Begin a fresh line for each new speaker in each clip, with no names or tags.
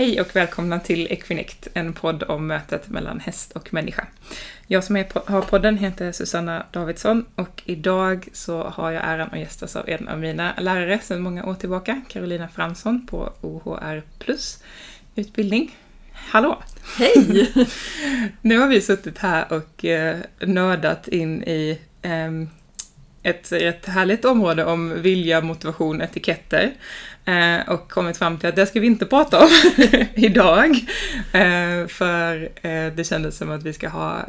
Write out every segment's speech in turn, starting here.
Hej och välkomna till Equinect, en podd om mötet mellan häst och människa. Jag som har podden heter Susanna Davidsson och idag så har jag äran att gästas av en av mina lärare sedan många år tillbaka, Carolina Fransson på OHR Plus utbildning. Hallå!
Hej!
nu har vi suttit här och eh, nördat in i eh, ett rätt härligt område om vilja, motivation, etiketter. Eh, och kommit fram till att det ska vi inte prata om idag. Eh, för eh, det kändes som att vi ska ha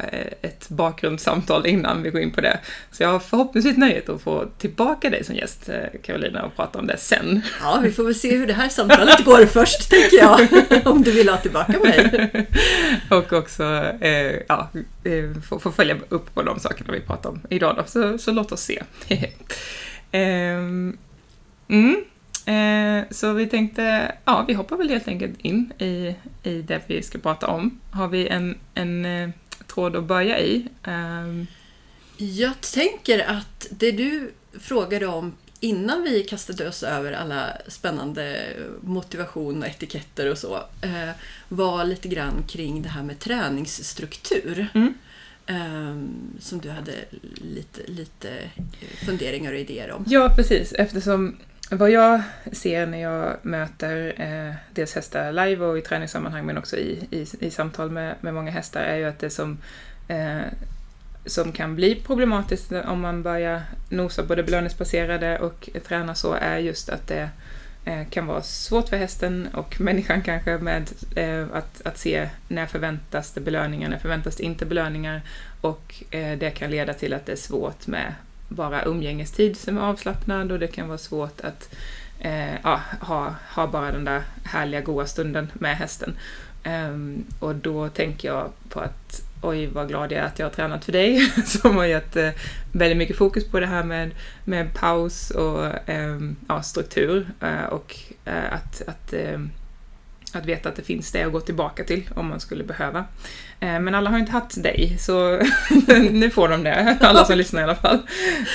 ett bakgrundssamtal innan vi går in på det. Så jag har förhoppningsvis nöjet att få tillbaka dig som gäst, Carolina, och prata om det sen.
Ja, vi får väl se hur det här samtalet går först, tänker jag. Om du vill ha tillbaka mig.
och också ja, få, få följa upp på de sakerna vi pratar om idag då. Så, så låt oss se. mm. Eh, så vi tänkte, ja, vi hoppar väl helt enkelt in i, i det vi ska prata om. Har vi en, en eh, tråd att börja i? Eh.
Jag tänker att det du frågade om innan vi kastade oss över alla spännande motivation och etiketter och så, eh, var lite grann kring det här med träningsstruktur. Mm. Um, som du hade lite, lite funderingar och idéer om.
Ja, precis. Eftersom vad jag ser när jag möter eh, dels hästar live och i träningssammanhang men också i, i, i samtal med, med många hästar är ju att det som, eh, som kan bli problematiskt om man börjar nosa både belöningsbaserade och träna så är just att det eh, kan vara svårt för hästen och människan kanske med eh, att, att se när förväntas det belöningar, när förväntas det inte belöningar. Och eh, det kan leda till att det är svårt med bara umgängestid som är avslappnad och det kan vara svårt att eh, ja, ha, ha bara den där härliga goa stunden med hästen. Um, och då tänker jag på att oj vad glad jag är att jag har tränat för dig som har gett eh, väldigt mycket fokus på det här med, med paus och eh, ja, struktur eh, och eh, att, att ehm, att veta att det finns det att gå tillbaka till om man skulle behöva. Eh, men alla har inte haft dig, så nu får de det, alla som lyssnar i alla fall.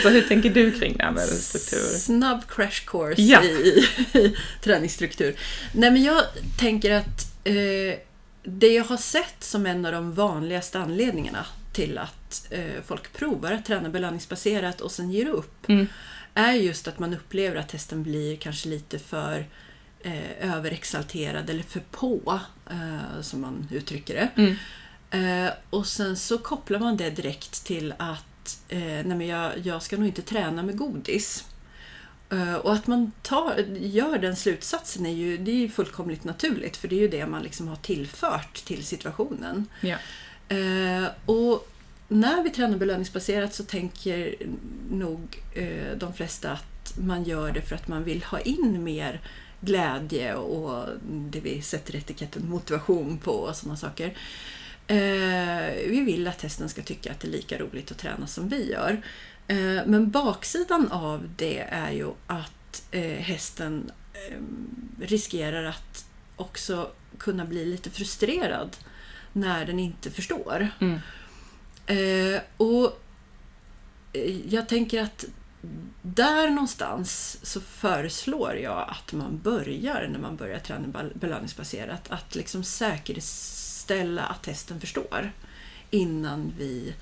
Så hur tänker du kring det här med struktur?
Snabb crash course ja. i, i träningsstruktur. Nej men jag tänker att eh, det jag har sett som en av de vanligaste anledningarna till att eh, folk provar att träna belöningsbaserat och sen ger upp, mm. är just att man upplever att testen blir kanske lite för eh, överexalterad eller för på, eh, som man uttrycker det. Mm. Eh, och sen så kopplar man det direkt till att eh, nej men jag, jag ska nog inte träna med godis. Uh, och att man tar, gör den slutsatsen är ju, det är ju fullkomligt naturligt för det är ju det man liksom har tillfört till situationen.
Yeah.
Uh, och när vi tränar belöningsbaserat så tänker nog uh, de flesta att man gör det för att man vill ha in mer glädje och det vi sätter etiketten motivation på och sådana saker. Eh, vi vill att hästen ska tycka att det är lika roligt att träna som vi gör. Eh, men baksidan av det är ju att eh, hästen riskerar att också kunna bli lite frustrerad när den inte förstår. Mm. och Jag tänker att där någonstans så föreslår jag att man börjar, när man börjar träna belöningsbaserat, att liksom säkerställa att testen förstår innan vi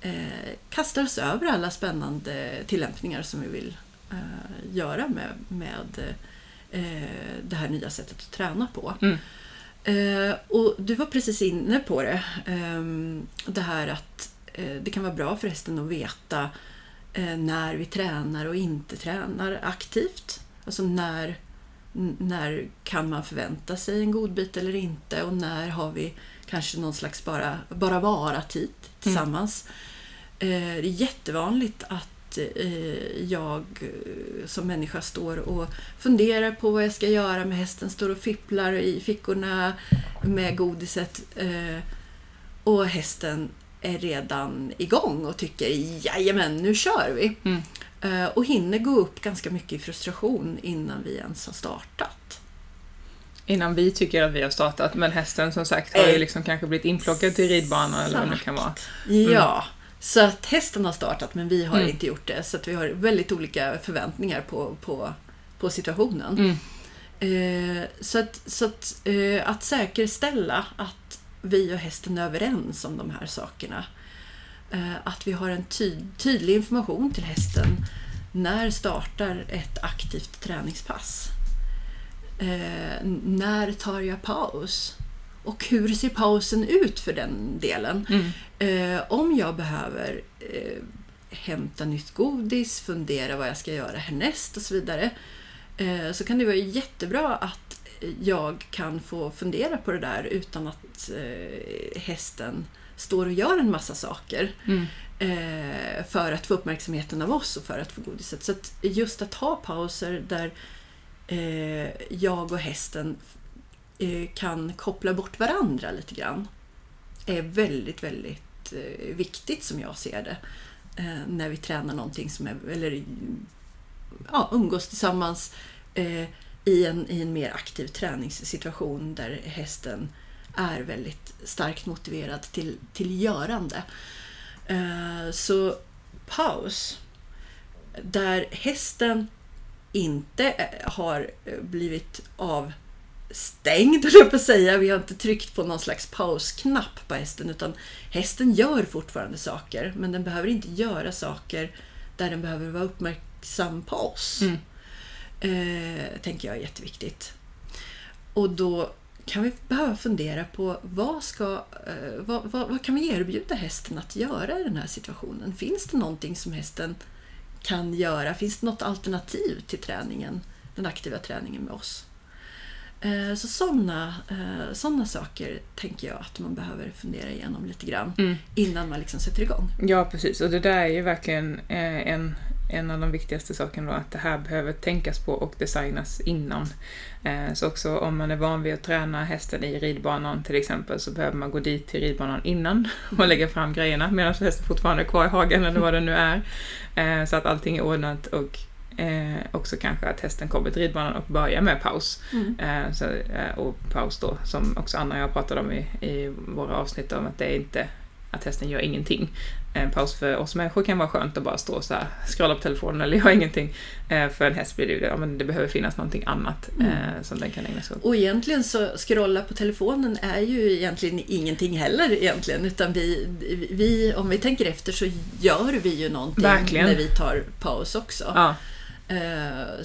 eh, kastar oss över alla spännande tillämpningar som vi vill eh, göra med, med eh, det här nya sättet att träna på. Mm. Eh, och Du var precis inne på det, ehm, det här att eh, det kan vara bra för hästen att veta Eh, när vi tränar och inte tränar aktivt. Alltså när, när kan man förvänta sig en godbit eller inte och när har vi kanske någon slags bara, bara vara-tid tillsammans. Mm. Det är jättevanligt att eh, jag som människa står och funderar på vad jag ska göra med hästen, står och fipplar i fickorna med godiset och hästen är redan igång och tycker jajamän, nu kör vi. Mm. Uh, och hinner gå upp ganska mycket i frustration innan vi ens har startat.
Innan vi tycker att vi har startat, men hästen som sagt har ju liksom kanske blivit inplockad till ridbanan eller vad det kan vara.
Mm. Ja, så att hästen har startat men vi har mm. inte gjort det. Så att vi har väldigt olika förväntningar på, på, på situationen. Mm. Eh, så att, så att, eh, att säkerställa att vi och hästen är överens om de här sakerna. Eh, att vi har en ty tydlig information till hästen när startar ett aktivt träningspass? Eh, när tar jag paus? Och hur ser pausen ut för den delen?
Mm.
Eh, om jag behöver eh, hämta nytt godis, fundera vad jag ska göra härnäst och så vidare. Så kan det vara jättebra att jag kan få fundera på det där utan att hästen står och gör en massa saker.
Mm.
Eh, för att få uppmärksamheten av oss och för att få godiset. Så att just att ha pauser där eh, jag och hästen eh, kan koppla bort varandra lite grann är väldigt, väldigt eh, viktigt som jag ser det. Eh, när vi tränar någonting som är, eller ja, umgås tillsammans eh, i, en, i en mer aktiv träningssituation där hästen är väldigt starkt motiverad till, till görande. Eh, så paus, där hästen inte eh, har eh, blivit avstängd, höll jag på att säga. Vi har inte tryckt på någon slags pausknapp på hästen, utan hästen gör fortfarande saker, men den behöver inte göra saker där den behöver vara uppmärksam på oss.
Mm.
Eh, tänker jag är jätteviktigt. Och då kan vi behöva fundera på vad, ska, eh, vad, vad, vad kan vi erbjuda hästen att göra i den här situationen? Finns det någonting som hästen kan göra? Finns det något alternativ till träningen, den aktiva träningen med oss? Eh, Så sådana såna saker tänker jag att man behöver fundera igenom lite grann
Mm.
innan man liksom sätter igång.
Ja, precis. Och det där är ju verkligen eh, en, en av de viktigaste sakerna då, att det här behöver tänkas på och designas innan. Eh, så också om man är van vid att träna hästen i ridbanan till exempel så behöver man gå dit till ridbanan innan och lägga fram grejerna medan hästen fortfarande är kvar i hagen eller vad det nu är. Eh, så att allting är ordnat och eh, också kanske att hästen kommer till ridbanan och börjar med paus.
Mm.
Eh, så, eh, och paus då, som också Anna och jag pratade om i, i våra avsnitt om att det är inte att hästen gör ingenting. En paus för oss människor kan vara skönt att bara stå och så här, scrolla på telefonen eller göra ingenting. Eh, för en häst blir det ju det, ja, men det behöver finnas någonting annat
Mm.
eh, som den kan ägna sig åt.
Och egentligen så scrolla på telefonen är ju egentligen ingenting heller egentligen. Utan vi, vi, om vi tänker efter så gör vi ju någonting
Verkligen.
när vi tar paus också.
Ja,
Eh,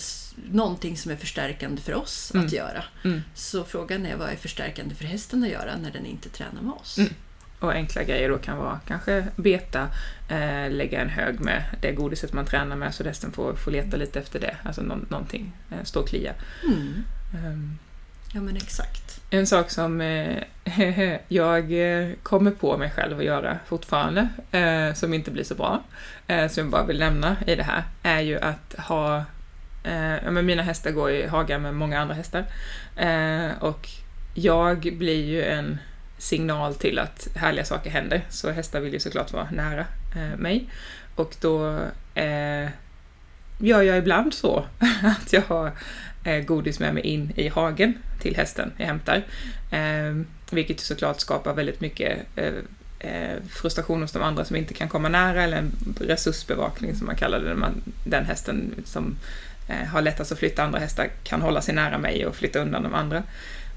någonting som är förstärkande för oss
Mm.
att göra.
mm.
Så frågan är vad är förstärkande för hästen att göra när den inte tränar med oss?
Mm. Och enkla grejer då kan vara kanske beta, eh, lägga en hög med det godiset man tränar med så hästen får, får leta lite efter det. Alltså nå- någonting, eh, stå och klia.
Mm.
Ehm,
Ja men exakt.
En sak som eh, jag eh, kommer på mig själv att göra fortfarande, eh, som inte blir så bra, eh, som jag bara vill nämna i det här, är ju att ha... Men mina hästar går i hagar med många andra hästar. Och jag blir ju en signal till att härliga saker händer, så hästar vill ju såklart vara nära eh, mig. Och då eh, gör jag ibland så att jag har eh, godis med mig in i hagen till hästen jag hämtar. Eh, vilket såklart skapar väldigt mycket eh, eh, frustration hos de andra som inte kan komma nära eller en resursbevakning som man kallar det. Man, den hästen som eh, har lättast att flytta andra hästar kan hålla sig nära mig och flytta undan de andra.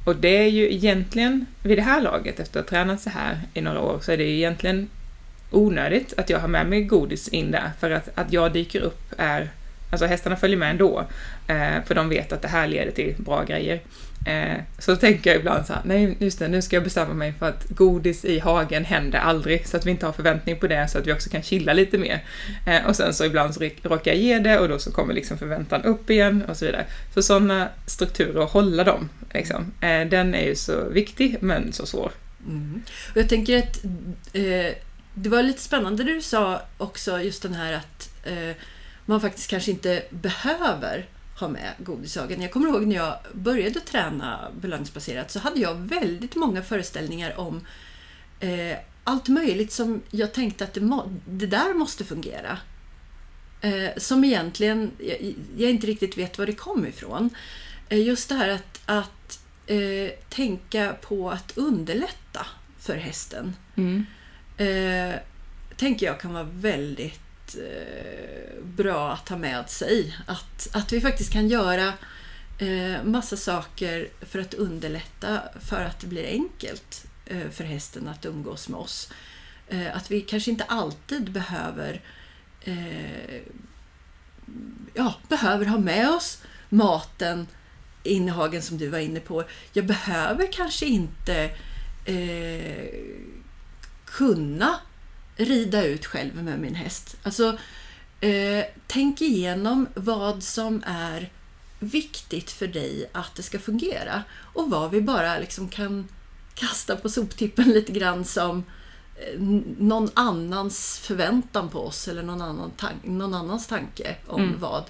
Och det är ju egentligen, vid det här laget, efter att ha tränat så här i några år, så är det ju egentligen onödigt att jag har med mig godis in där. För att, att jag dyker upp är, alltså hästarna följer med ändå. Eh, för de vet att det här leder till bra grejer. Eh, så tänker jag ibland så här, nej just det, nu ska jag bestämma mig för att godis i hagen händer aldrig. Så att vi inte har förväntning på det, så att vi också kan chilla lite mer. Eh, och sen så ibland så råkar jag ge det och då så kommer liksom förväntan upp igen och så vidare. Så sådana strukturer, att hålla dem, liksom, eh, den är ju så viktig men så svår.
Mm. Och jag tänker att eh, det var lite spännande det du sa också, just den här att eh, man faktiskt kanske inte behöver ha med godishagen. Jag kommer ihåg när jag började träna belöningsbaserat så hade jag väldigt många föreställningar om eh, allt möjligt som jag tänkte att det, må, det där måste fungera. Eh, som egentligen jag, jag inte riktigt vet var det kom ifrån. Eh, just det här att, att eh, tänka på att underlätta för hästen.
Mm.
Eh, tänker jag kan vara väldigt Eh, bra att ha med sig. Att, att vi faktiskt kan göra eh, massa saker för att underlätta för att det blir enkelt eh, för hästen att umgås med oss. Att vi kanske inte alltid behöver ja, behöver ha med oss maten in i hagen som du var inne på. Jag behöver kanske inte eh, kunna rida ut själv med min häst. Alltså, eh, tänk igenom vad som är viktigt för dig att det ska fungera och vad vi bara liksom kan kasta på soptippen lite grann som eh, någon annans förväntan på oss eller någon, annan tan någon annans tanke om mm. vad,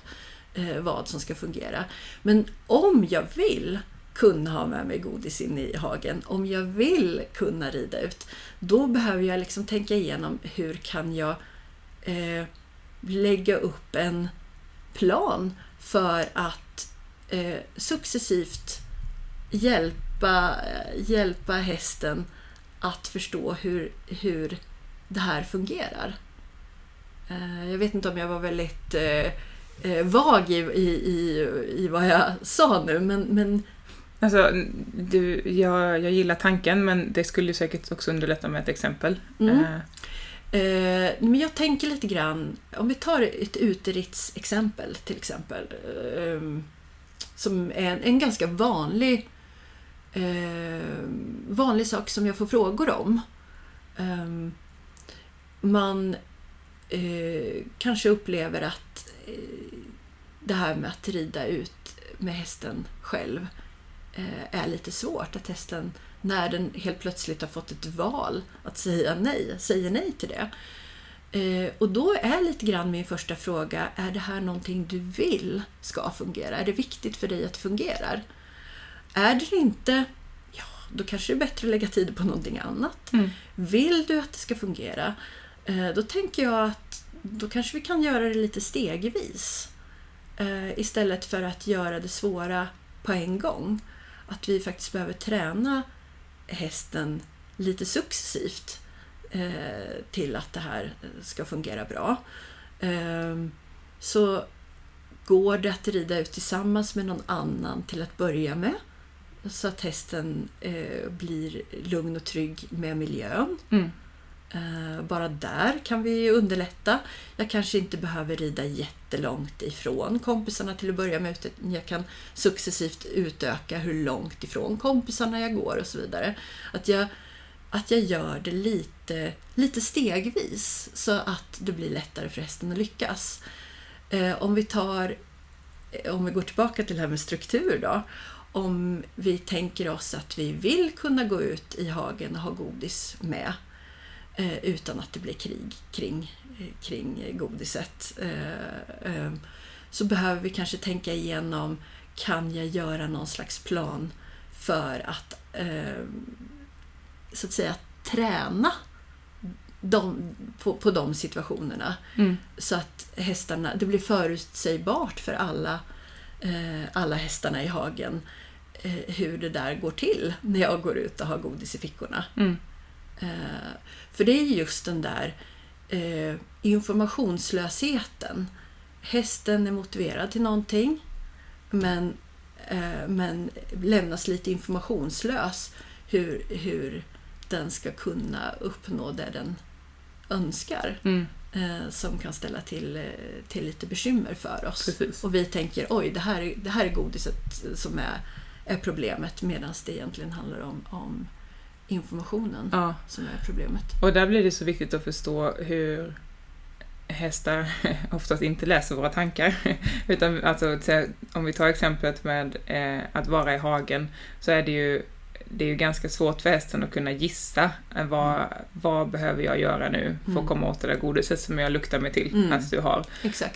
eh, vad som ska fungera. Men om jag vill kunna ha med mig godis in i hagen, om jag vill kunna rida ut, då behöver jag liksom tänka igenom hur kan jag eh, lägga upp en plan för att eh, successivt hjälpa, hjälpa hästen att förstå hur, hur det här fungerar. Eh, jag vet inte om jag var väldigt eh, vag vag i, i, i, vad jag sa nu, men, men
Alltså, du, jag, jag gillar tanken men det skulle säkert också underlätta med ett exempel. Mm. Uh.
Eh, men jag tänker lite grann, om vi tar ett uteritsexempel till exempel. Eh, som är en, en ganska vanlig, eh, vanlig sak som jag får frågor om. Ehm, man eh, kanske upplever att det här med att rida ut med hästen själv är lite svårt. Att hästen, när den helt plötsligt har fått ett val att säga nej, säger nej till det. Eh, och då är lite grann min första fråga, är det här någonting du vill ska fungera? Är det viktigt för dig att det fungerar? Är det inte, ja, då kanske det är bättre att lägga tid på någonting annat. Mm. Vill du att det ska fungera? Eh, då tänker jag att då kanske vi kan göra det lite stegvis. Istället för att göra det svåra på en gång att vi faktiskt behöver träna hästen lite successivt eh, till att det här ska fungera bra. Eh, så går det att rida ut tillsammans med någon annan till att börja med så att hästen eh, blir lugn och trygg med miljön. Mm. Eh, bara där kan vi underlätta. Jag kanske inte behöver rida jättelångt ifrån kompisarna till att börja med. Utan jag kan successivt utöka hur långt ifrån kompisarna jag går och så vidare. Att jag, att jag gör det lite, lite stegvis så att det blir lättare för hästen att lyckas. Eh, om vi tar eh, om vi går tillbaka till det här med struktur då. Om vi tänker oss att vi vill kunna gå ut i hagen och ha godis med utan att det blir krig kring, eh, kring godiset. Eh, eh, så behöver vi kanske tänka igenom, kan jag göra någon slags plan för att eh, så att säga träna de, på, på de situationerna. Mm. Så att hästarna, det blir förutsägbart för alla, eh, alla hästarna i hagen hur det där går till när jag går ut och har godis i fickorna. Mm. Eh, för det är just den där eh, informationslösheten. Hästen är motiverad till någonting men, eh, men lämnas lite informationslös hur, hur den ska kunna uppnå det den önskar. Mm. Som kan ställa till, till lite bekymmer för oss. Precis. Och vi tänker oj, det här, det här är godiset som är, är problemet medan det egentligen handlar om, om informationen ja. som är problemet.
Och där blir det så viktigt att förstå hur hästar oftast inte läser våra tankar. Utan alltså, om vi tar exemplet med eh, att vara i hagen så är det ju det är ju ganska svårt för hästen att kunna gissa eh, vad, mm. vad behöver jag göra nu för att mm. komma åt det där godiset som jag luktar mig till mm. att du har.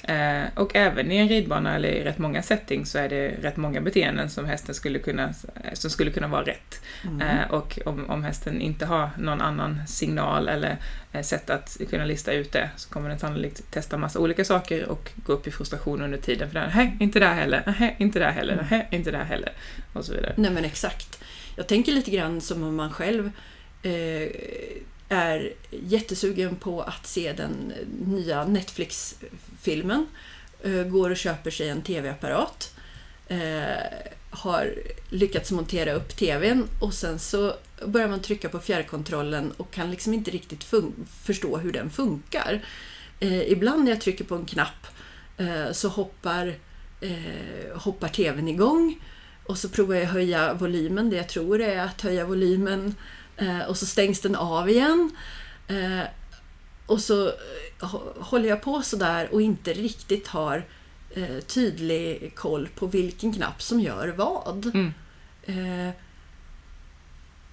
Eh, och även i en ridbana eller i rätt många settings så är det rätt många beteenden som hästen skulle kunna, som skulle kunna vara rätt. Mm. Eh, och om, om hästen inte har någon annan signal eller eh, sätt att kunna lista ut det så kommer den sannolikt testa massa olika saker och gå upp i frustration under tiden för den, nej, inte där heller, nej, inte där heller, mm. nej, inte där heller och så vidare.
Nej men exakt. Jag tänker lite grann som om man själv eh, är jättesugen på att se den nya Netflix-filmen. Eh, går och köper sig en TV-apparat. eh, har lyckats montera upp TVn och sen så börjar man trycka på fjärrkontrollen och kan liksom inte riktigt förstå hur den funkar. Eh, ibland när jag trycker på en knapp eh, så hoppar, eh, hoppar TVn igång och så provar jag att höja volymen. Det jag tror är att höja volymen eh, och så stängs den av igen. Eh, och så eh, håller jag på sådär och inte riktigt har tydlig koll på vilken knapp som gör vad. Mm.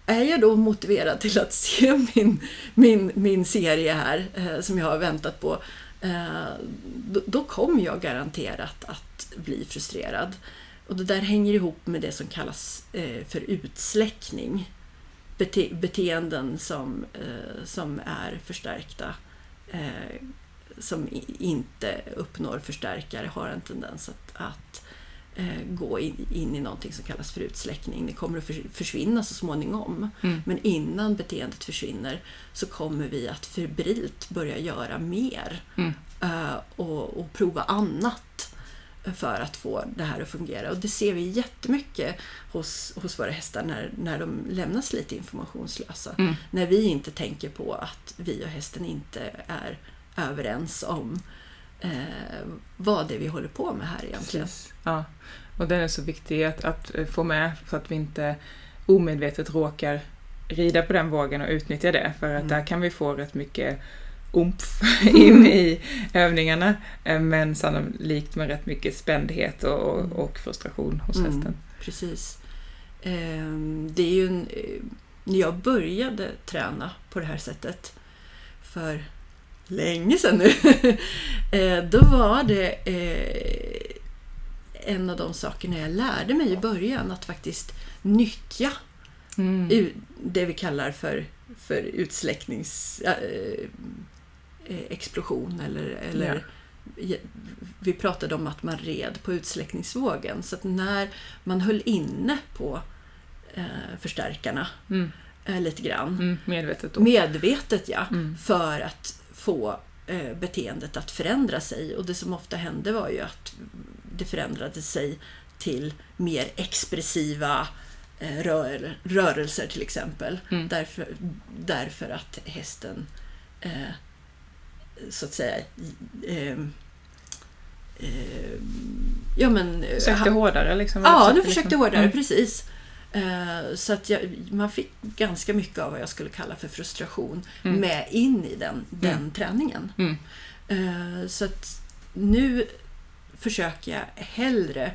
Är jag då motiverad till att se min, min, min serie här som jag har väntat på, då, kommer jag garanterat att bli frustrerad. Och det där hänger ihop med det som kallas eh, för utsläckning. Bete beteenden som, eh, som är förstärkta eh, som inte uppnår förstärkare har en tendens att, att gå in, i någonting som kallas för utsläckning. Det kommer att försvinna så småningom. Mm. Men innan beteendet försvinner så kommer vi att febrilt börja göra mer mm. och, och prova annat för att få det här att fungera. Och det ser vi jättemycket hos, hos våra hästar när, när de lämnas lite informationslösa. Mm. När vi inte tänker på att vi och hästen inte är överens om eh, vad det är vi håller på med här egentligen. Precis.
Ja, och den är så viktig att, att få med så att vi inte omedvetet råkar rida på den vågen och utnyttja det. För att mm. där kan vi få rätt mycket umf in i övningarna. Eh, men sannolikt med rätt mycket spändhet och, mm. och frustration hos mm, hästen.
Precis. Ehm, det är ju en, eh, när jag började träna på det här sättet för länge sedan nu, eh, då var det en av de sakerna jag lärde mig i början, att faktiskt nyttja mm. det vi kallar för, för utsläcknings Eh, explosion eller, eller ja. vi pratade om att man red på utsläckningsvågen. Så att när man höll inne på eh, förstärkarna mm. eh, lite grann.
Mm, medvetet då.
Medvetet ja. Mm. För att få eh, beteendet att förändra sig. Och det som ofta hände var ju att det förändrade sig till mer expressiva eh, rör, rörelser till exempel. Mm. Därför, därför att hästen eh, så att säga eh,
eh, ja, men, försökte ha, hårdare? Liksom,
ja, nu försökte liksom. hårdare, mm. precis. Eh, så att jag, man fick ganska mycket av vad jag skulle kalla för frustration mm. med in i den, den mm. träningen. Mm. Eh, så att nu försöker jag hellre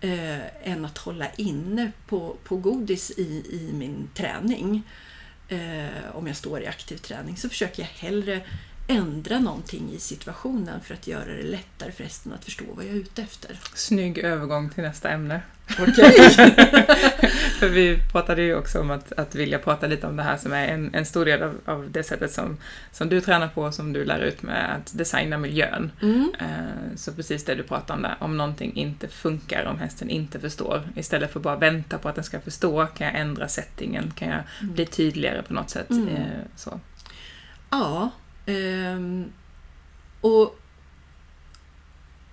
eh, än att hålla inne på, på godis i, i min träning. Eh, om jag står i aktiv träning så försöker jag hellre ändra någonting i situationen för att göra det lättare för resten att förstå vad jag är ute efter.
Snygg övergång till nästa ämne.
Okej!
för vi pratade ju också om att, att vilja prata lite om det här som är en, en stor del av, av det sättet som, som du tränar på, som du lär ut med att designa miljön. Mm. Uh, så precis det du pratar om där, om någonting inte funkar, om hästen inte förstår, istället för bara vänta på att den ska förstå, kan jag ändra settingen, kan jag mm. bli tydligare på något sätt? Mm. Uh, så.
Ja, Um, och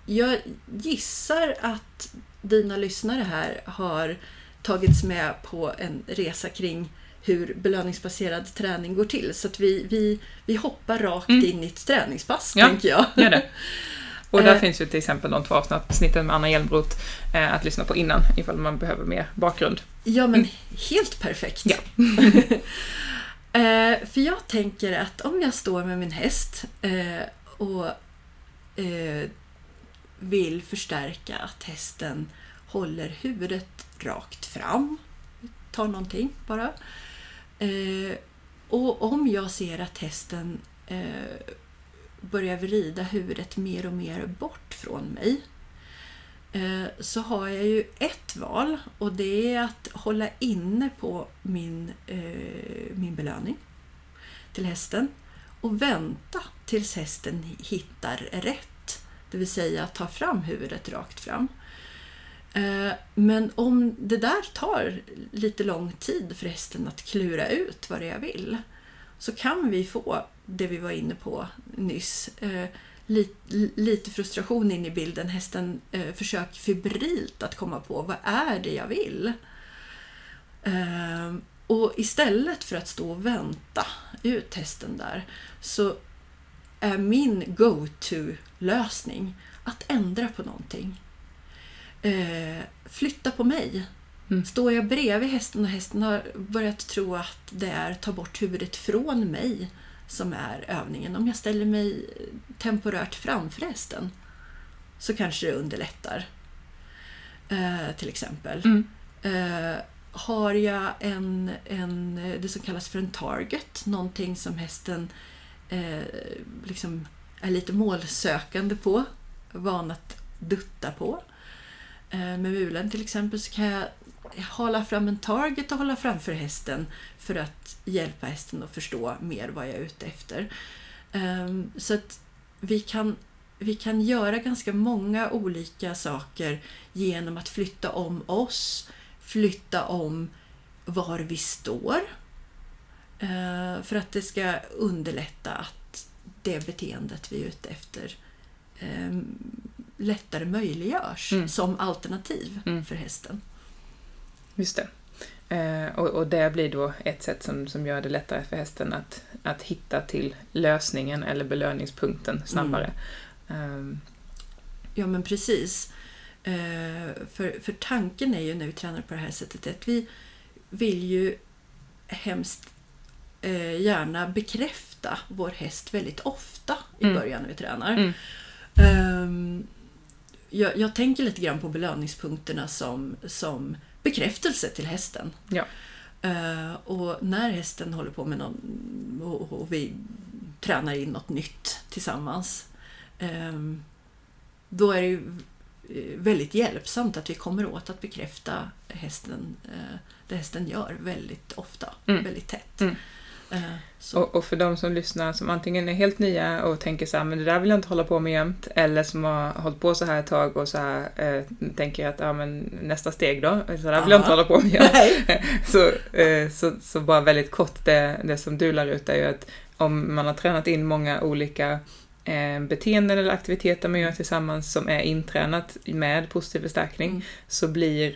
jag gissar att dina lyssnare här har tagits med på en resa kring hur belöningsbaserad träning går till. Så att vi, vi, vi hoppar rakt mm. in i ett träningspass, ja, tänker jag.
Gör det. Och där eh. finns ju till exempel de två avsnitten med Anna Hjelmroth eh, att lyssna på innan ifall man behöver mer bakgrund.
Ja, men mm. helt perfekt.
Ja.
Eh, för jag tänker att om jag står med min häst eh, och eh, vill förstärka att hästen håller huvudet rakt fram, tar någonting bara. Eh, och om jag ser att hästen eh, börjar vrida huvudet mer och mer bort från mig Eh, så har jag ju ett val och det är att hålla inne på min, eh, min belöning till hästen och vänta tills hästen hittar rätt. Det vill säga ta fram huvudet rakt fram. Eh, men om det där tar lite lång tid för hästen att klura ut vad det är jag vill så kan vi få det vi var inne på nyss eh, li, lite frustration in i bilden. Hästen eh, försöker febrilt att komma på vad är det jag vill. Eh, och istället för att stå och vänta ut hästen där så är min go-to-lösning att ändra på någonting. Eh, flytta på mig. Mm. Står jag bredvid hästen och hästen har börjat tro att det är ta bort huvudet från mig som är övningen. Om jag ställer mig temporärt framför hästen så kanske det underlättar. Eh, till exempel. Mm. Eh, har jag en, en, det som kallas för en target, någonting som hästen eh, liksom är lite målsökande på, van att dutta på. Eh, med mulen till exempel så kan jag hålla fram en target och hålla framför hästen för att hjälpa hästen att förstå mer vad jag är ute efter. Um, så att vi kan, vi kan göra ganska många olika saker genom att flytta om oss, flytta om var vi står. Uh, för att det ska underlätta att det beteendet vi är ute efter um, lättare möjliggörs mm. som alternativ mm. för hästen.
Just det. Eh, och, och det blir då ett sätt som, som gör det lättare för hästen att, att hitta till lösningen eller belöningspunkten snabbare. Mm.
Eh. Ja men precis. Eh, för, för tanken är ju när vi tränar på det här sättet att vi vill ju hemskt eh, gärna bekräfta vår häst väldigt ofta i mm. början när vi tränar. Mm. Ehm, jag, jag, tänker lite grann på belöningspunkterna som, som bekräftelse till hästen. Ja. Uh, och när hästen håller på med någon och, och vi tränar in något nytt tillsammans um, då är det ju eh, väldigt hjälpsamt att vi kommer åt att bekräfta hästen, uh, det hästen gör väldigt ofta, mm. väldigt tätt. Mm.
Uh, och, och, för de som lyssnar som antingen är helt nya och tänker så här, men det där vill jag inte hålla på med jämt, eller som har hållit på så här ett tag och så här, eh, tänker att ja, men nästa steg då, så där vill jag inte hålla på med jämt. så, eh, så, så bara väldigt kort, det, det som du lär ut är ju att om man har tränat in många olika eh, beteenden eller aktiviteter man gör tillsammans som är intränat med positiv förstärkning, mm. så blir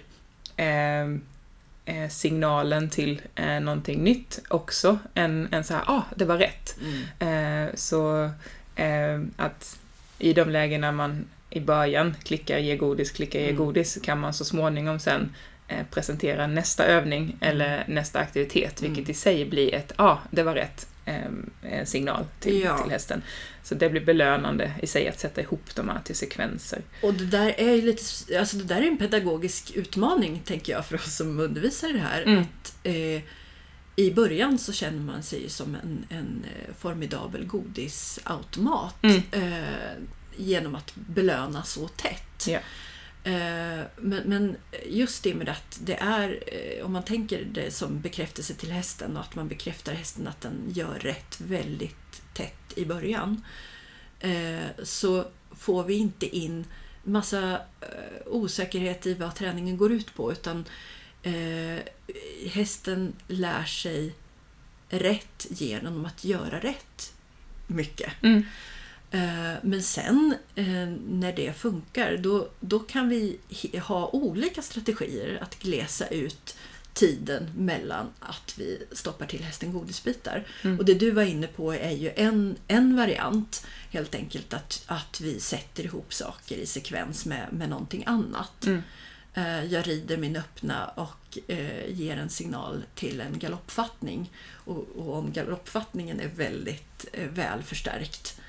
eh, signalen till eh, någonting nytt också än, än så här, ah, det var rätt. Mm. Eh, så eh, att i de lägena man i början klickar ge godis, klickar ge mm. godis, kan man så småningom sen eh, presentera nästa övning mm. eller nästa aktivitet, vilket mm. i sig blir ett, ja, ah, det var rätt. Eh, signal till, ja. till hästen. Så det blir belönande i sig att sätta ihop de här till sekvenser.
Och det där är lite, alltså det där är en pedagogisk utmaning, tänker jag, för oss som undervisar det här. Mm. Att, eh, I början så känner man sig som en, en eh, formidabel godisautomat mm. eh, genom att belöna så tätt. Ja. Eh, men, men, just det med att det är, eh, om man tänker det som bekräftelse till hästen och att man bekräftar hästen att den gör rätt väldigt tätt i början. Eh, så får vi inte in massa osäkerhet i vad träningen går ut på utan hästen lär sig rätt genom att göra rätt mycket. Mm. Eh, men sen eh, när det funkar då, då kan vi ha olika strategier att glesa ut tiden mellan att vi stoppar till hästen godisbitar. Mm. Och det du var inne på är ju en, en variant. Helt enkelt att, att vi sätter ihop saker i sekvens med, med någonting annat. Mm. Eh, jag rider min öppna och ger en signal till en galoppfattning. Och, och om galoppfattningen är väldigt väl förstärkt Eh,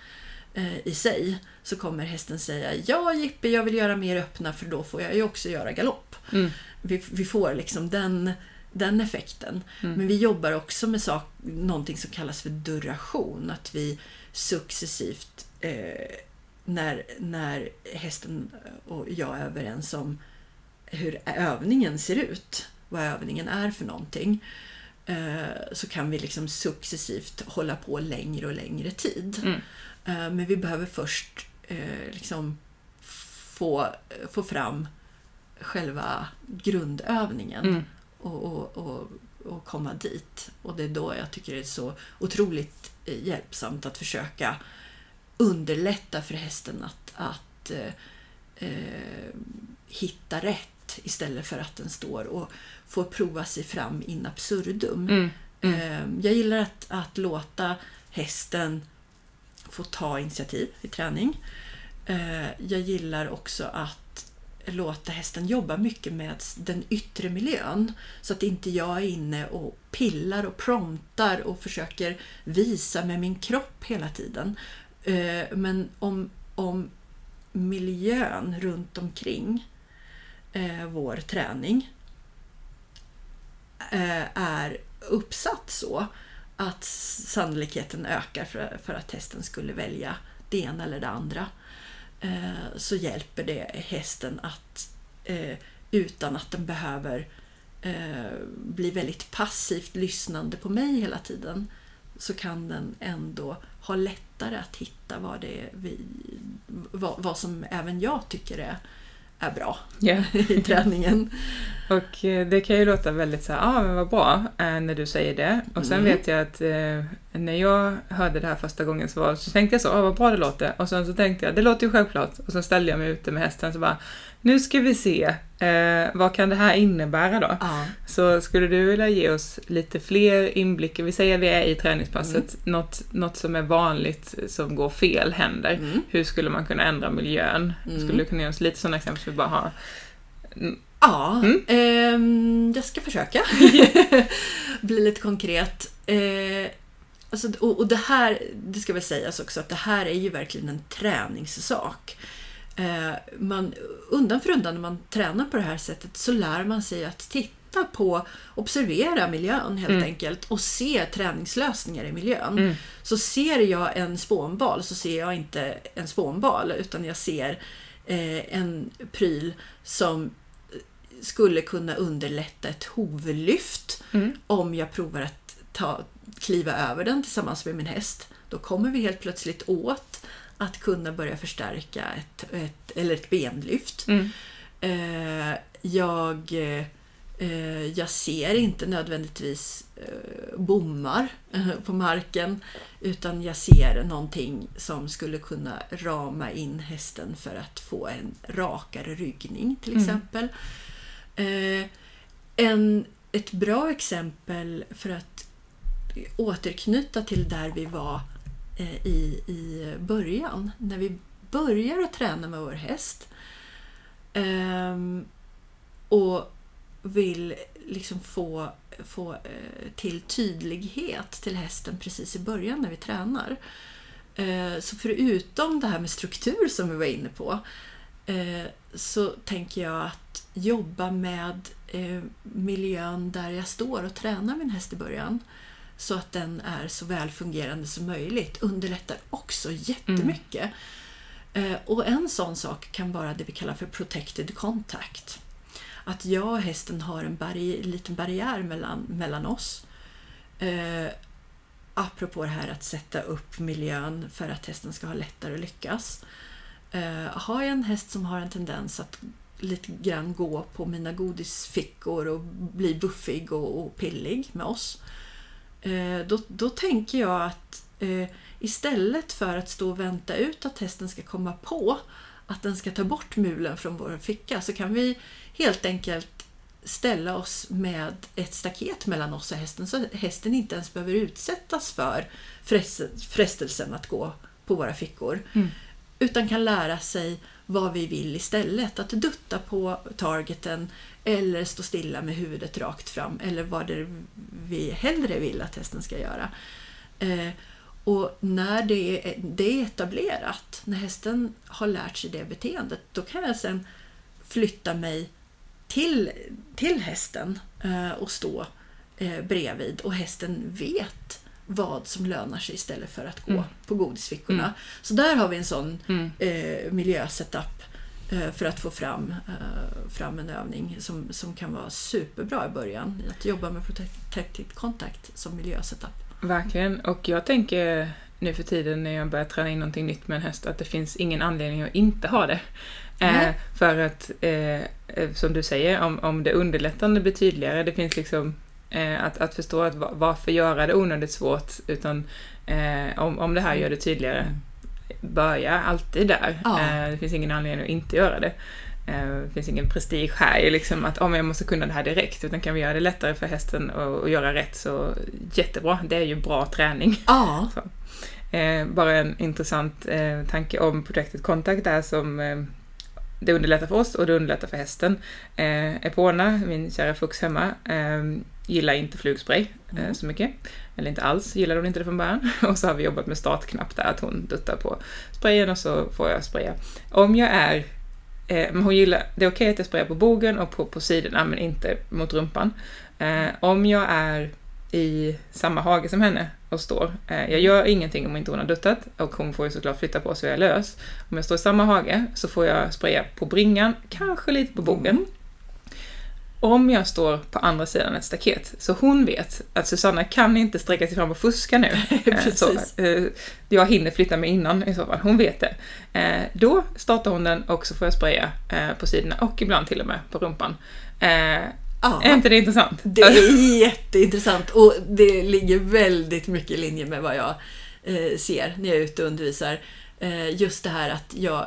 i sig så kommer hästen säga ja Jippi, jag vill göra mer öppna för då får jag ju också göra galopp. Mm. Vi, vi, får liksom den, den effekten. Mm. Men vi jobbar också med sak, någonting som kallas för duration. Att vi successivt, eh, när, när hästen och jag är överens om hur övningen ser ut, vad övningen är för någonting, eh, så kan vi liksom successivt hålla på längre och längre tid. Mm. Eh, men vi behöver först eh, liksom få, få fram själva grundövningen mm. och, och, och, och, komma dit. Och det är då jag tycker det är så otroligt eh, hjälpsamt att försöka underlätta för hästen att, att eh, hitta rätt istället för att den står och får prova sig fram in absurdum.
Mm.
Eh, jag gillar att, att låta hästen få ta initiativ i träning. Eh, jag gillar också att låta hästen jobba mycket med den yttre miljön. Så att inte jag är inne och pillar och promptar och försöker visa med min kropp hela tiden. Eh, men om, om miljön runt omkring eh, vår träning är uppsatt så att sannolikheten ökar för, för att hästen skulle välja det ena eller det andra eh, så hjälper det hästen att eh, utan att den behöver eh, bli väldigt passivt lyssnande på mig hela tiden så kan den ändå ha lättare att hitta vad, det är vi, vad, vad som även jag tycker är, är bra
Yeah.
i träningen.
Och eh, det kan ju låta väldigt så här, ah, men vad bra, eh, när du säger det. Och sen
Mm.
vet jag att eh, när jag hörde det här första gången så, var, så tänkte jag så, ah, vad bra det låter. Och sen så tänkte jag, det låter ju självklart. Och sen ställde jag mig ute med hästen så bara, nu ska vi se, eh, vad kan det här innebära då?
Ja.
Så skulle du vilja ge oss lite fler inblickar? Vi säger att vi är i träningspasset, något, något som är vanligt som går fel händer.
Mm.
Hur skulle man kunna ändra miljön?
Mm.
Skulle du kunna ge oss lite sådana exempel så vi bara har...
Ja,
Mm.
ehm, jag ska försöka bli lite konkret. Eh, alltså, och, och det här, det ska väl sägas också att det här är ju verkligen en träningssak. Eh, man, undan för undan när man tränar på det här sättet så lär man sig att titta på, observera miljön helt
Mm.
enkelt och se träningslösningar i miljön.
Mm.
Så ser jag en spånbal så ser jag inte en spånbal utan jag ser eh, en pryl som skulle kunna underlätta ett hovlyft
Mm.
om jag provar att ta, kliva över den tillsammans med min häst. Då kommer vi helt plötsligt åt att kunna börja förstärka ett, ett, eller ett benlyft.
Mm.
Eh, jag, eh, jag ser inte nödvändigtvis eh, bommar eh, på marken utan jag ser någonting som skulle kunna rama in hästen för att få en rakare ryggning till
Mm.
exempel. Eh, en, ett bra exempel för att återknyta till där vi var Eh, i, i början. När vi börjar att träna med vår häst ehm, och vill liksom få, få eh, till tydlighet till hästen precis i början när vi tränar. Eh, så förutom det här med struktur som vi var inne på eh, så tänker jag att jobba med eh, miljön där jag står och tränar min häst i början så att den är så väl fungerande som möjligt underlättar också jättemycket. Eh, och en sån sak kan vara det vi kallar för protected contact. Att jag och hästen har en barri- liten barriär mellan, mellan oss. Eh, apropå det här att sätta upp miljön för att hästen ska ha lättare att lyckas. Eh, har jag en häst som har en tendens att lite grann gå på mina godisfickor och bli buffig och, och pillig med oss. Eh, då, då tänker jag att eh, istället för att stå och vänta ut att hästen ska komma på att den ska ta bort mulen från vår ficka så kan vi helt enkelt ställa oss med ett staket mellan oss och hästen så hästen inte ens behöver utsättas för frest- frestelsen att gå på våra fickor.
Mm.
Utan kan lära sig vad vi vill istället. Att dutta på targeten eller stå stilla med huvudet rakt fram eller vad det vi hellre vill att hästen ska göra. Eh, och när det är, det är etablerat, när hästen har lärt sig det beteendet, då kan jag sen flytta mig till, till hästen eh, och stå eh, bredvid och hästen vet vad som lönar sig istället för att gå
Mm.
på godisfickorna.
Mm.
Så där har vi en sån
Mm.
eh, miljösetup för att få fram, eh, fram en övning som, som kan vara superbra i början. Att jobba med protected contact som miljösetup.
Verkligen. Och jag tänker nu för tiden när jag börjar träna in någonting nytt med en häst att det finns ingen anledning att inte ha det. Eh, för att, eh, eh, som du säger, om, om det underlättande blir tydligare, det finns liksom eh, att, att förstå att va- varför göra det onödigt svårt, utan eh, om, om det här gör det tydligare, börja alltid där.
Ja.
Eh, det finns ingen anledning att inte göra det. Eh, det finns ingen prestige här i liksom att oh, men jag måste kunna det här direkt, utan kan vi göra det lättare för hästen att, göra rätt så jättebra. Det är ju bra träning.
Ja,
Eh, bara en intressant eh, tanke om projektet Contact där som eh, det underlättar för oss och det underlättar för hästen. Eh, Epona, min kära Fux hemma, gillar inte flugspray
Mm.
så mycket. Eller inte alls gillade hon inte det från början. Och så har vi jobbat med startknapp där, att hon duttar på sprayen och så får jag spraya. Om jag är eh, hon gillar, det är okej att jag sprayar på bogen och på, på sidorna men inte mot rumpan. Eh, om jag är i samma hage som henne och står. Eh, jag gör ingenting om inte hon har duttat och hon får ju såklart flytta på så jag är lös. Om jag står i samma hage så får jag spraya på bringan, kanske lite på bogen.
Mm.
Om jag står på andra sidan ett staket, så hon vet att Susanna kan inte sträcka sig fram och fuska nu. Eh, så, eh, jag hinner flytta mig innan i så fall, hon vet det. Eh, då startar hon den och så får jag spraya på sidorna och ibland till och med på rumpan.
Ja.
är inte det intressant?
Det är jätteintressant och det ligger väldigt mycket i linje med vad jag ser när jag är ute och undervisar. Eh, just det här att jag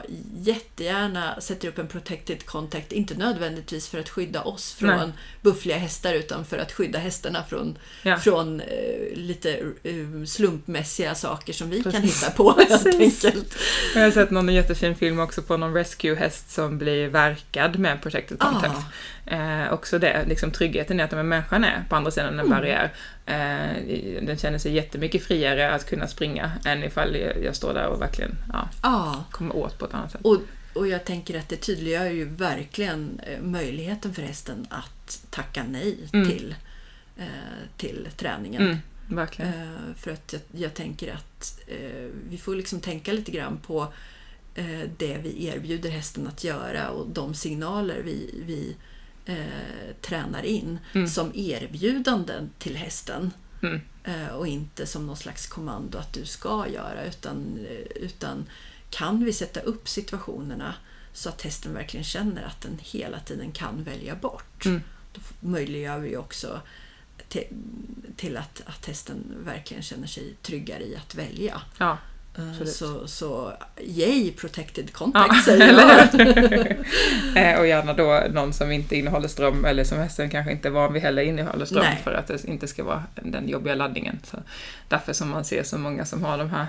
jättegärna sätter upp en protected contact, inte nödvändigtvis för att skydda oss från
Nej.
buffliga hästar utan för att skydda hästarna från,
Ja.
från eh, lite eh, slumpmässiga saker som vi kan
Precis.
hitta på helt enkelt.
Jag har sett någon jättefin film också på någon rescue-häst som blir verkad med protected contact.
Ah.
Eh, också det, liksom tryggheten i att men människan är på andra sidan en
Mm.
barriär. Eh, den känner sig jättemycket friare att kunna springa än ifall jag, står där och verkligen ja,
Ja,
kommer åt på ett annat sätt.
och, och jag tänker att det tydliggör ju verkligen eh, möjligheten för hästen att tacka nej
Mm.
till, eh, till träningen.
Mm, verkligen.
För att jag, jag tänker att vi får liksom tänka lite grann på det vi erbjuder hästen att göra och de signaler vi, vi eh, tränar in
Mm.
som erbjudanden till hästen.
Mm.
Eh, och inte som någon slags kommando att du ska göra utan, eh, utan kan vi sätta upp situationerna så att hästen verkligen känner att den hela tiden kan välja bort.
Mm.
Då möjliggör vi också till, till att, att hästen verkligen känner sig tryggare i att välja.
Ja, Absolut.
Så, så yay protected
ja
contact säger jag.
Eh, Och gärna då någon som inte innehåller ström eller som hästen kanske inte är van vid heller innehåller ström
Nej.
för att det inte ska vara den jobbiga laddningen. Så därför som man ser så många som har de här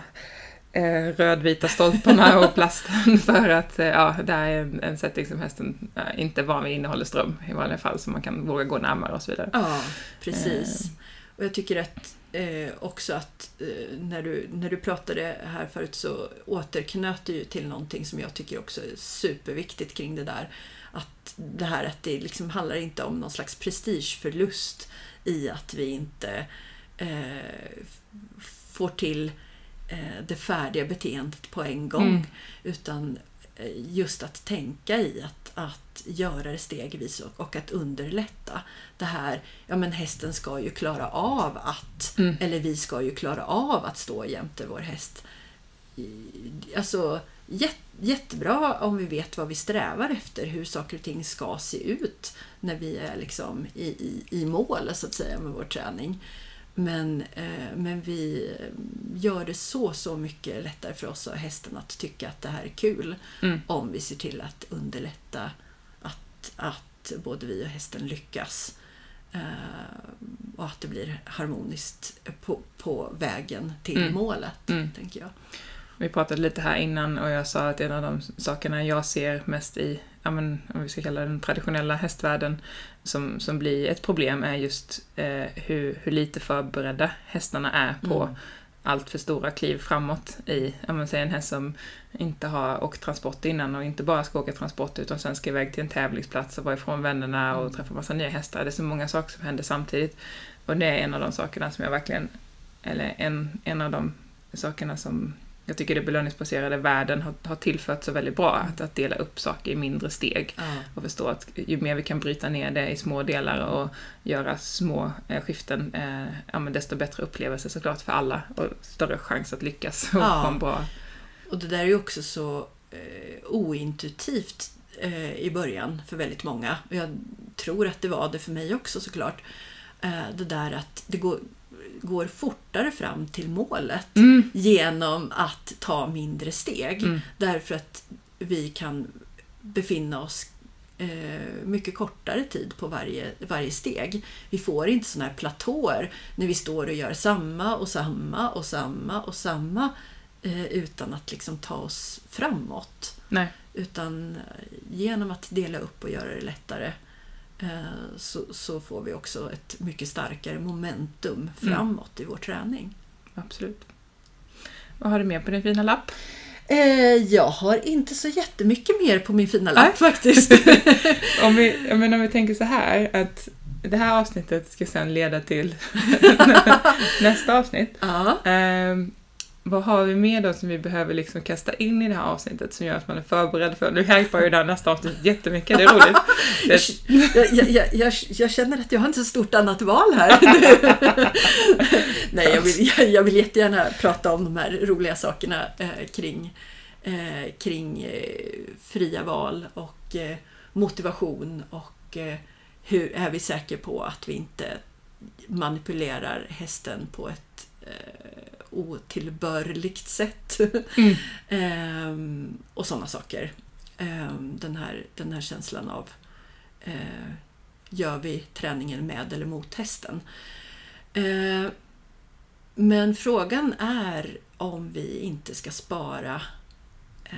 eh, rödvita stolparna och plasten för att eh, ja, det här är en, en setting som hästen eh, inte är van vid innehåller ström i vanliga fall så man kan våga gå närmare och så vidare.
Ja, precis. Och jag tycker att eh, också att eh, när, du, när du pratade här förut så återknöt du ju till någonting som jag tycker också är superviktigt kring det där. Att det här att det liksom handlar inte om någon slags prestigeförlust i att vi inte eh, får till eh, det färdiga beteendet på en gång.
Mm.
Utan eh, just att tänka i att, att göra det stegvis och, och att underlätta. Det här, ja men hästen ska ju klara av att,
Mm.
eller vi ska ju klara av att stå jämte vår häst. Alltså jät, jättebra om vi vet vad vi strävar efter, hur saker och ting ska se ut när vi är liksom i, i, i mål så att säga med vår träning. Men, eh, men vi gör det så, så mycket lättare för oss och hästen att tycka att det här är kul
Mm.
om vi ser till att underlätta att, att både vi och hästen lyckas. Eh, och att det blir harmoniskt på, på vägen till
Mm.
målet,
Mm.
tänker jag.
Vi pratade lite här innan och jag sa att en av de sakerna jag ser mest i, ja men, om vi ska kalla den traditionella hästvärlden, som, som blir ett problem är just eh, hur, hur lite förberedda hästarna är på
Mm.
allt för stora kliv framåt i, ja men säg en häst som inte har åkt transport innan och inte bara ska åka transport utan sen ska iväg till en tävlingsplats och vara ifrån vännerna och
Mm.
träffa massa nya hästar. Det är så många saker som händer samtidigt. Och det är en av de sakerna som jag verkligen, eller en, en av de sakerna som jag tycker det belöningsbaserade världen har, har tillfört så väldigt bra, att, att dela upp saker i mindre steg
Ja.
och förstå att ju mer vi kan bryta ner det i små delar och göra små eh, skiften, eh, ja, desto bättre upplevelse såklart för alla och större chans att lyckas och
Ja.
få en bra...
Och det där är ju också så eh, ointuitivt eh, i början för väldigt många. Och jag tror att det var det för mig också såklart. Eh, det där att det går, går fortare fram till målet
Mm.
genom att ta mindre steg.
Mm.
Därför att vi kan befinna oss eh, mycket kortare tid på varje, varje steg. Vi får inte sådana här platåer när vi står och gör samma och samma och samma och samma eh, utan att liksom ta oss framåt.
Nej.
Utan eh, genom att dela upp och göra det lättare så, så får vi också ett mycket starkare momentum
Mm.
framåt i vår träning.
Absolut. Vad har du mer på din fina lapp?
Eh, jag har inte så jättemycket mer på min fina lapp
Nej.
faktiskt.
Om vi, menar, om vi tänker så här att det här avsnittet ska sedan leda till nästa avsnitt.
ja.
Ehm, vad har vi mer då som vi behöver liksom kasta in i det här avsnittet som gör att man är förberedd för Nu hypar ju det här nästa avsnitt jättemycket, det är roligt.
Jag, jag, jag, jag, känner att jag har inte så stort annat val här. Nej, jag vill, jag, jag vill jättegärna prata om de här roliga sakerna eh, kring, eh, kring eh, fria val och eh, motivation och eh, hur är vi säkra på att vi inte manipulerar hästen på ett eh, otillbörligt sätt.
Mm.
Ehm, och sådana saker. Ehm, den, här, den här känslan av eh, gör vi träningen med eller mot hästen? Eh, men frågan är om vi inte ska spara eh,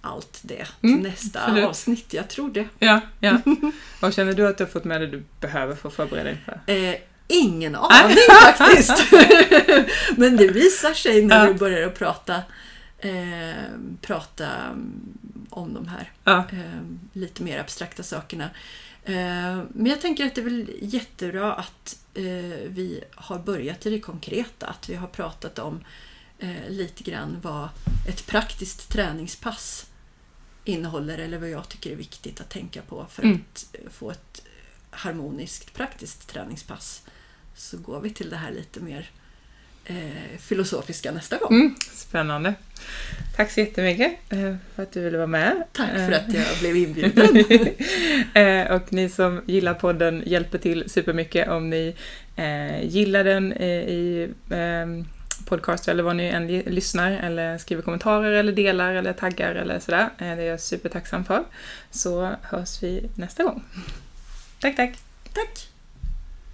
allt det till
Mm,
nästa
absolut.
avsnitt. Jag tror det.
ja, ja. Vad känner du att du har fått med dig du behöver för att förbereda dig för?
Eh, ingen aning faktiskt. Men det visar sig när vi börjar att prata, eh, prata mm, om de här
Ja,
eh, lite mer abstrakta sakerna. Eh, men jag tänker att det är väl jättebra att eh, vi har börjat i det konkreta. Att vi har pratat om eh, lite grann vad ett praktiskt träningspass innehåller eller vad jag tycker är viktigt att tänka på för
Mm.
att få ett harmoniskt praktiskt träningspass. Så går vi till det här lite mer eh, filosofiska nästa gång.
mm, spännande. Tack så jättemycket eh, för att du ville vara med.
Tack för
Eh,
att jag blev inbjuden.
Eh, och ni som gillar podden hjälper till supermycket om ni eh, gillar den i eh, podcast eller vad ni än lyssnar eller skriver kommentarer eller delar eller taggar eller sådär. Det är jag supertacksam för. Så hörs vi nästa gång. Tack, tack!
Tack!